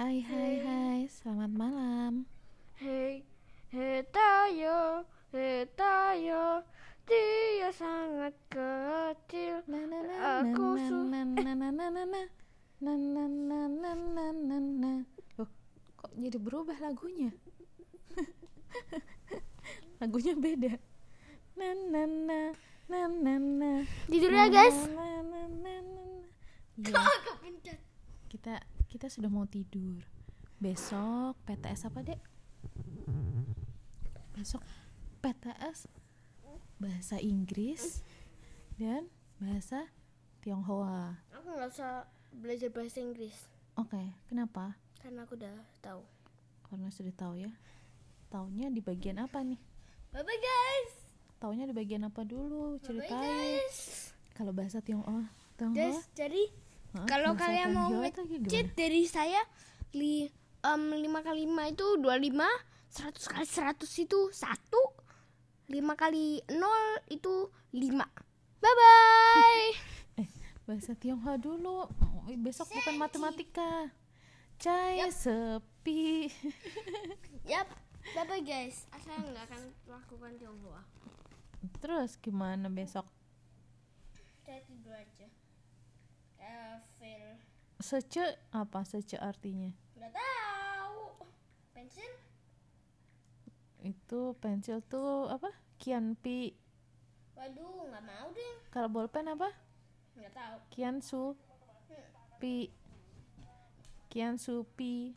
Hai hai hai, selamat malam. Hei, hei tayo, hei tayo, dia sangat kecil. Na na na Aku na na na na na na na na na na na na na na. Loh, kok jadi berubah lagunya? lagunya beda. Na na na na na na. Judulnya guys. Na, na, na. Iya, kita kita sudah mau tidur. Besok PTS apa, Dek? Besok PTS bahasa Inggris dan bahasa Tionghoa. Aku nggak usah belajar bahasa Inggris Oke, kenapa? karena aku udah tahu. Karena sudah tahu ya. Taunya di bagian apa nih? Bye bye guys. Taunya di bagian apa dulu? Ceritain. Kalau bahasa Tionghoa, Tionghoa. Jadi? Kalau kalian mau cheat dari saya li em, 5 kali 5 itu 25 100 kali 100 itu 1 5 kali 0 itu 5 Bye bye Eh, bahasa Tionghoa dulu. Oh, besok bukan matematika. Cai sepi. Yap. Bye bye guys. Saya nggak akan lakukan Tionghoa. Terus gimana besok? Saya tidur aja Fail Sece apa sece artinya? Nggak tahu Pensil Itu pensil tuh apa? Kianpi. Waduh nggak mau deh Kalau bolpen apa? Nggak tahu Kiansu. Pi. Kiansu pi.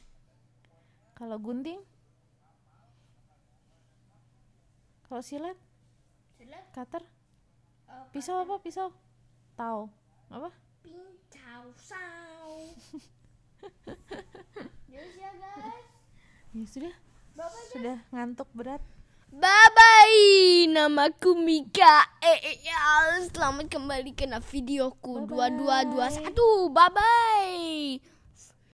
Kalau gunting? Kalau silet? Silat Cutter? oh, Pisau apa? Pisau? Tau. Apa? Pincau sau ya guys Ya sudah. Bye bye Sudah ngantuk berat. Bye bye, namaku Mika. Eh, eh, ya, selamat kembali ke videoku Bye-bye. 2221. Bye bye.